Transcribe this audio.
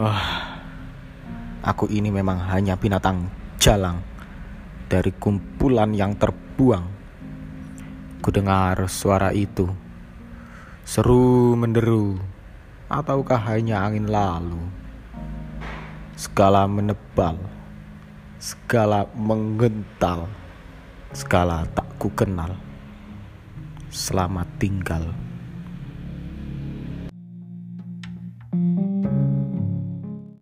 Oh, aku ini memang hanya binatang jalang dari kumpulan yang terbuang. Kudengar suara itu, seru menderu, ataukah hanya angin lalu? Segala menebal, segala menggental, segala tak kukenal. Selamat tinggal.